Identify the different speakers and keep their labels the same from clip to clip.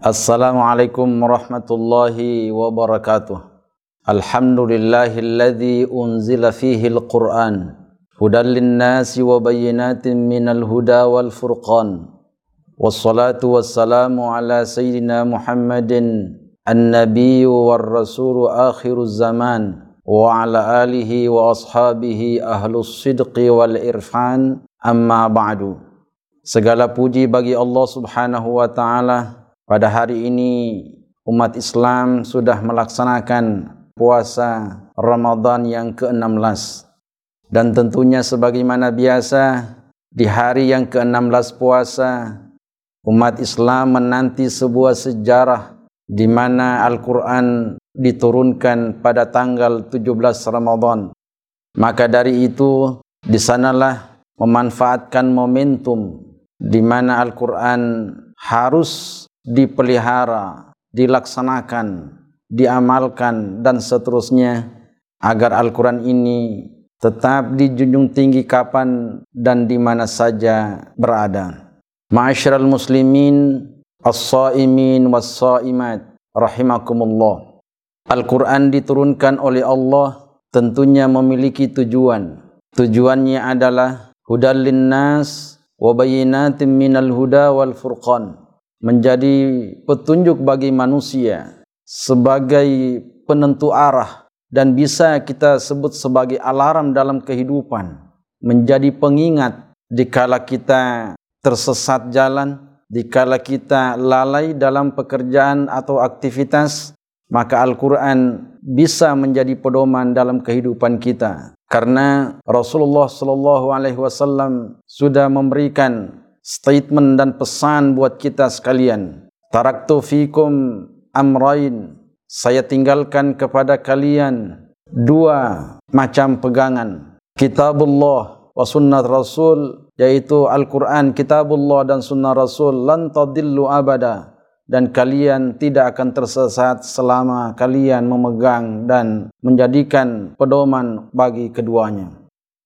Speaker 1: Assalamualaikum warahmatullahi wabarakatuh. Alhamdulillahilladzi unzila fihi al-Qur'an hudan lin-nasi wa bayyinatin minal huda wal furqan. Wassalatu wassalamu ala sayyidina Muhammadin an-nabiyyu war rasulu akhiruz zaman wa ala alihi wa ashabihi ahlus sidqi wal irfan amma ba'du. Segala puji bagi Allah Subhanahu wa taala pada hari ini umat Islam sudah melaksanakan puasa Ramadan yang ke-16 dan tentunya sebagaimana biasa di hari yang ke-16 puasa umat Islam menanti sebuah sejarah di mana Al-Quran diturunkan pada tanggal 17 Ramadan. Maka dari itu di sanalah memanfaatkan momentum di mana Al-Quran harus dipelihara, dilaksanakan, diamalkan dan seterusnya agar Al-Quran ini tetap dijunjung tinggi kapan dan di mana saja berada. Ma'asyiral muslimin, as-saimin was-saimat, rahimakumullah. Al-Quran diturunkan oleh Allah tentunya memiliki tujuan. Tujuannya adalah hudal linnas wa bayyinatin minal huda wal furqan menjadi petunjuk bagi manusia sebagai penentu arah dan bisa kita sebut sebagai alarm dalam kehidupan menjadi pengingat dikala kita tersesat jalan dikala kita lalai dalam pekerjaan atau aktivitas maka Al-Quran bisa menjadi pedoman dalam kehidupan kita. Karena Rasulullah sallallahu alaihi wasallam sudah memberikan statement dan pesan buat kita sekalian. Taraktu fikum amrain. Saya tinggalkan kepada kalian dua macam pegangan. Kitabullah wa sunnat Rasul yaitu Al-Quran, Kitabullah dan sunnah Rasul lan tadillu abada dan kalian tidak akan tersesat selama kalian memegang dan menjadikan pedoman bagi keduanya.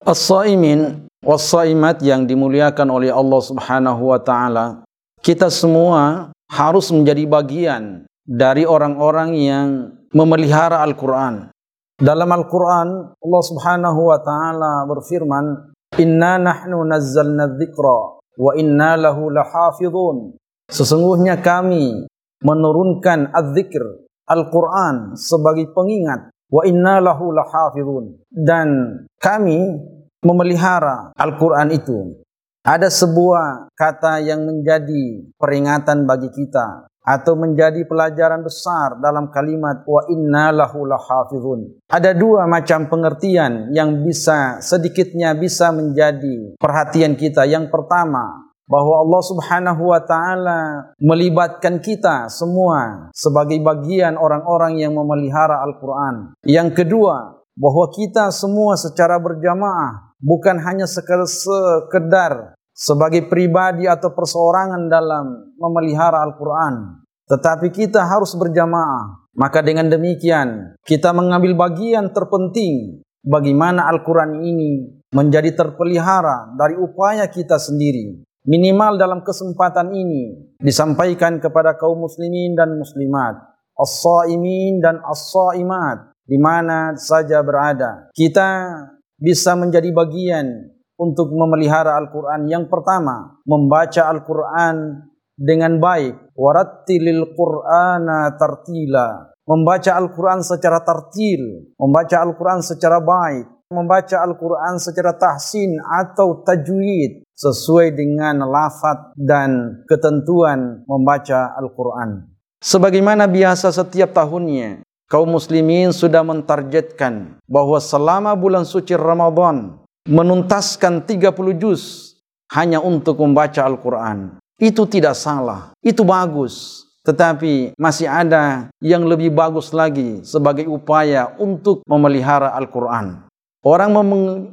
Speaker 1: As-saimin wasaimat yang dimuliakan oleh Allah Subhanahu wa taala, kita semua harus menjadi bagian dari orang-orang yang memelihara Al-Qur'an. Dalam Al-Qur'an Allah Subhanahu wa taala berfirman, "Inna nahnu nazzalna dzikra wa inna lahu lahafizun." Sesungguhnya kami menurunkan az-zikr Al-Qur'an sebagai pengingat wa inna lahu lahafizun dan kami memelihara Al-Quran itu. Ada sebuah kata yang menjadi peringatan bagi kita atau menjadi pelajaran besar dalam kalimat wa inna lahu lahafizun. Ada dua macam pengertian yang bisa sedikitnya bisa menjadi perhatian kita. Yang pertama, bahwa Allah Subhanahu wa taala melibatkan kita semua sebagai bagian orang-orang yang memelihara Al-Qur'an. Yang kedua, bahwa kita semua secara berjamaah bukan hanya sekedar sebagai pribadi atau perseorangan dalam memelihara Al-Quran. Tetapi kita harus berjamaah. Maka dengan demikian, kita mengambil bagian terpenting bagaimana Al-Quran ini menjadi terpelihara dari upaya kita sendiri. Minimal dalam kesempatan ini disampaikan kepada kaum muslimin dan muslimat. As-sa'imin dan as-sa'imat. Di mana saja berada. Kita bisa menjadi bagian untuk memelihara Al-Quran. Yang pertama, membaca Al-Quran dengan baik. Warattilil Qur'ana tartila. Membaca Al-Quran secara tartil. Membaca Al-Quran secara baik. Membaca Al-Quran secara tahsin atau tajwid. Sesuai dengan lafad dan ketentuan membaca Al-Quran. Sebagaimana biasa setiap tahunnya, kaum muslimin sudah mentargetkan bahawa selama bulan suci Ramadan menuntaskan 30 juz hanya untuk membaca Al-Quran. Itu tidak salah, itu bagus. Tetapi masih ada yang lebih bagus lagi sebagai upaya untuk memelihara Al-Quran. Orang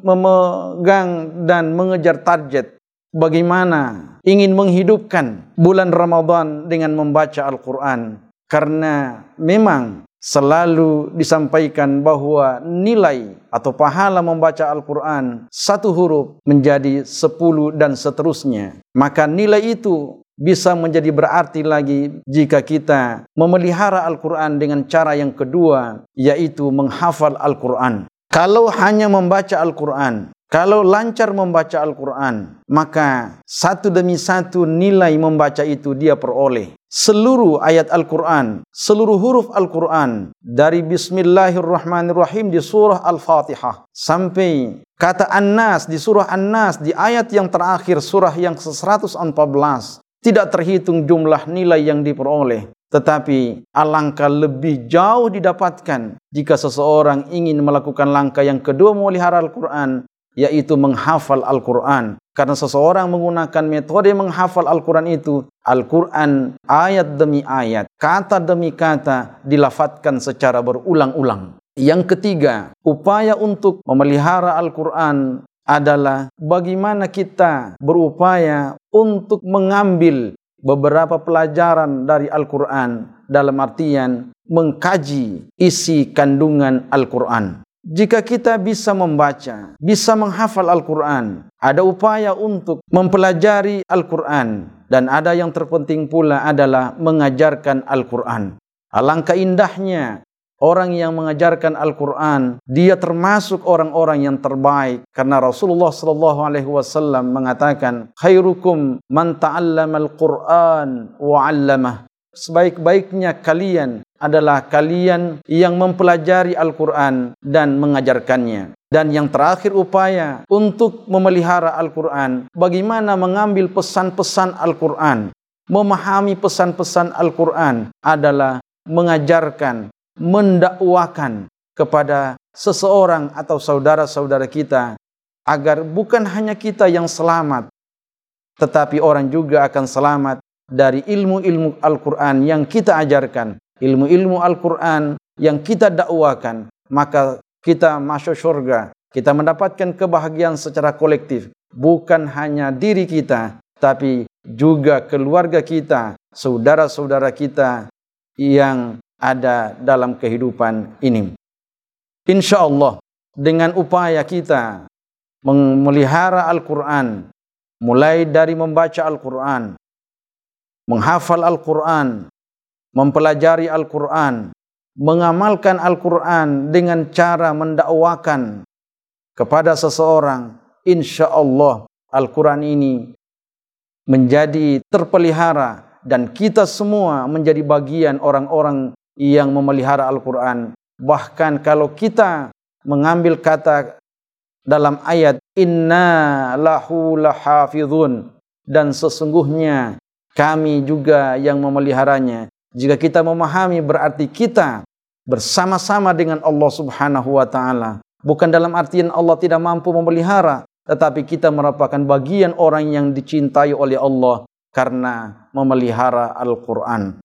Speaker 1: memegang dan mengejar target bagaimana ingin menghidupkan bulan Ramadan dengan membaca Al-Quran. Karena memang selalu disampaikan bahawa nilai atau pahala membaca Al-Quran satu huruf menjadi sepuluh dan seterusnya. Maka nilai itu bisa menjadi berarti lagi jika kita memelihara Al-Quran dengan cara yang kedua, yaitu menghafal Al-Quran. Kalau hanya membaca Al-Quran, kalau lancar membaca Al-Quran, maka satu demi satu nilai membaca itu dia peroleh. Seluruh ayat Al-Quran, seluruh huruf Al-Quran, dari Bismillahirrahmanirrahim di surah Al-Fatihah, sampai kata An-Nas di surah An-Nas, di ayat yang terakhir surah yang ke-114, tidak terhitung jumlah nilai yang diperoleh. Tetapi alangkah lebih jauh didapatkan jika seseorang ingin melakukan langkah yang kedua memelihara Al-Quran yaitu menghafal Al-Quran. Karena seseorang menggunakan metode menghafal Al-Quran itu, Al-Quran ayat demi ayat, kata demi kata dilafatkan secara berulang-ulang. Yang ketiga, upaya untuk memelihara Al-Quran adalah bagaimana kita berupaya untuk mengambil beberapa pelajaran dari Al-Quran dalam artian mengkaji isi kandungan Al-Quran. Jika kita bisa membaca, bisa menghafal Al-Quran, ada upaya untuk mempelajari Al-Quran, dan ada yang terpenting pula adalah mengajarkan Al-Quran. Alangkah indahnya orang yang mengajarkan Al-Quran, dia termasuk orang-orang yang terbaik. Karena Rasulullah SAW mengatakan, Khairukum man ta'allama Al-Quran wa'allamah. Sebaik-baiknya kalian adalah kalian yang mempelajari Al-Quran dan mengajarkannya. Dan yang terakhir upaya untuk memelihara Al-Quran, bagaimana mengambil pesan-pesan Al-Quran, memahami pesan-pesan Al-Quran adalah mengajarkan, mendakwakan kepada seseorang atau saudara-saudara kita agar bukan hanya kita yang selamat, tetapi orang juga akan selamat dari ilmu-ilmu Al-Quran yang kita ajarkan ilmu-ilmu Al-Quran yang kita dakwakan, maka kita masuk syurga. Kita mendapatkan kebahagiaan secara kolektif. Bukan hanya diri kita, tapi juga keluarga kita, saudara-saudara kita yang ada dalam kehidupan ini. Insya Allah, dengan upaya kita memelihara Al-Quran, mulai dari membaca Al-Quran, menghafal Al-Quran, mempelajari Al-Quran, mengamalkan Al-Quran dengan cara mendakwakan kepada seseorang, insya Allah Al-Quran ini menjadi terpelihara dan kita semua menjadi bagian orang-orang yang memelihara Al-Quran. Bahkan kalau kita mengambil kata dalam ayat inna lahu lahafidhun dan sesungguhnya kami juga yang memeliharanya jika kita memahami berarti kita bersama-sama dengan Allah Subhanahu wa taala. Bukan dalam artian Allah tidak mampu memelihara, tetapi kita merupakan bagian orang yang dicintai oleh Allah karena memelihara Al-Qur'an.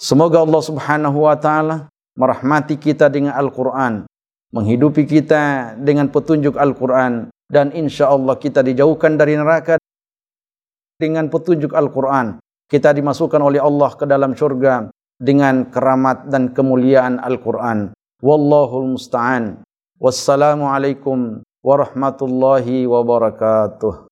Speaker 1: Semoga Allah Subhanahu wa taala merahmati kita dengan Al-Qur'an, menghidupi kita dengan petunjuk Al-Qur'an dan insya-Allah kita dijauhkan dari neraka dengan petunjuk Al-Qur'an kita dimasukkan oleh Allah ke dalam syurga dengan keramat dan kemuliaan Al-Quran. Wallahu musta'an. Wassalamualaikum warahmatullahi wabarakatuh.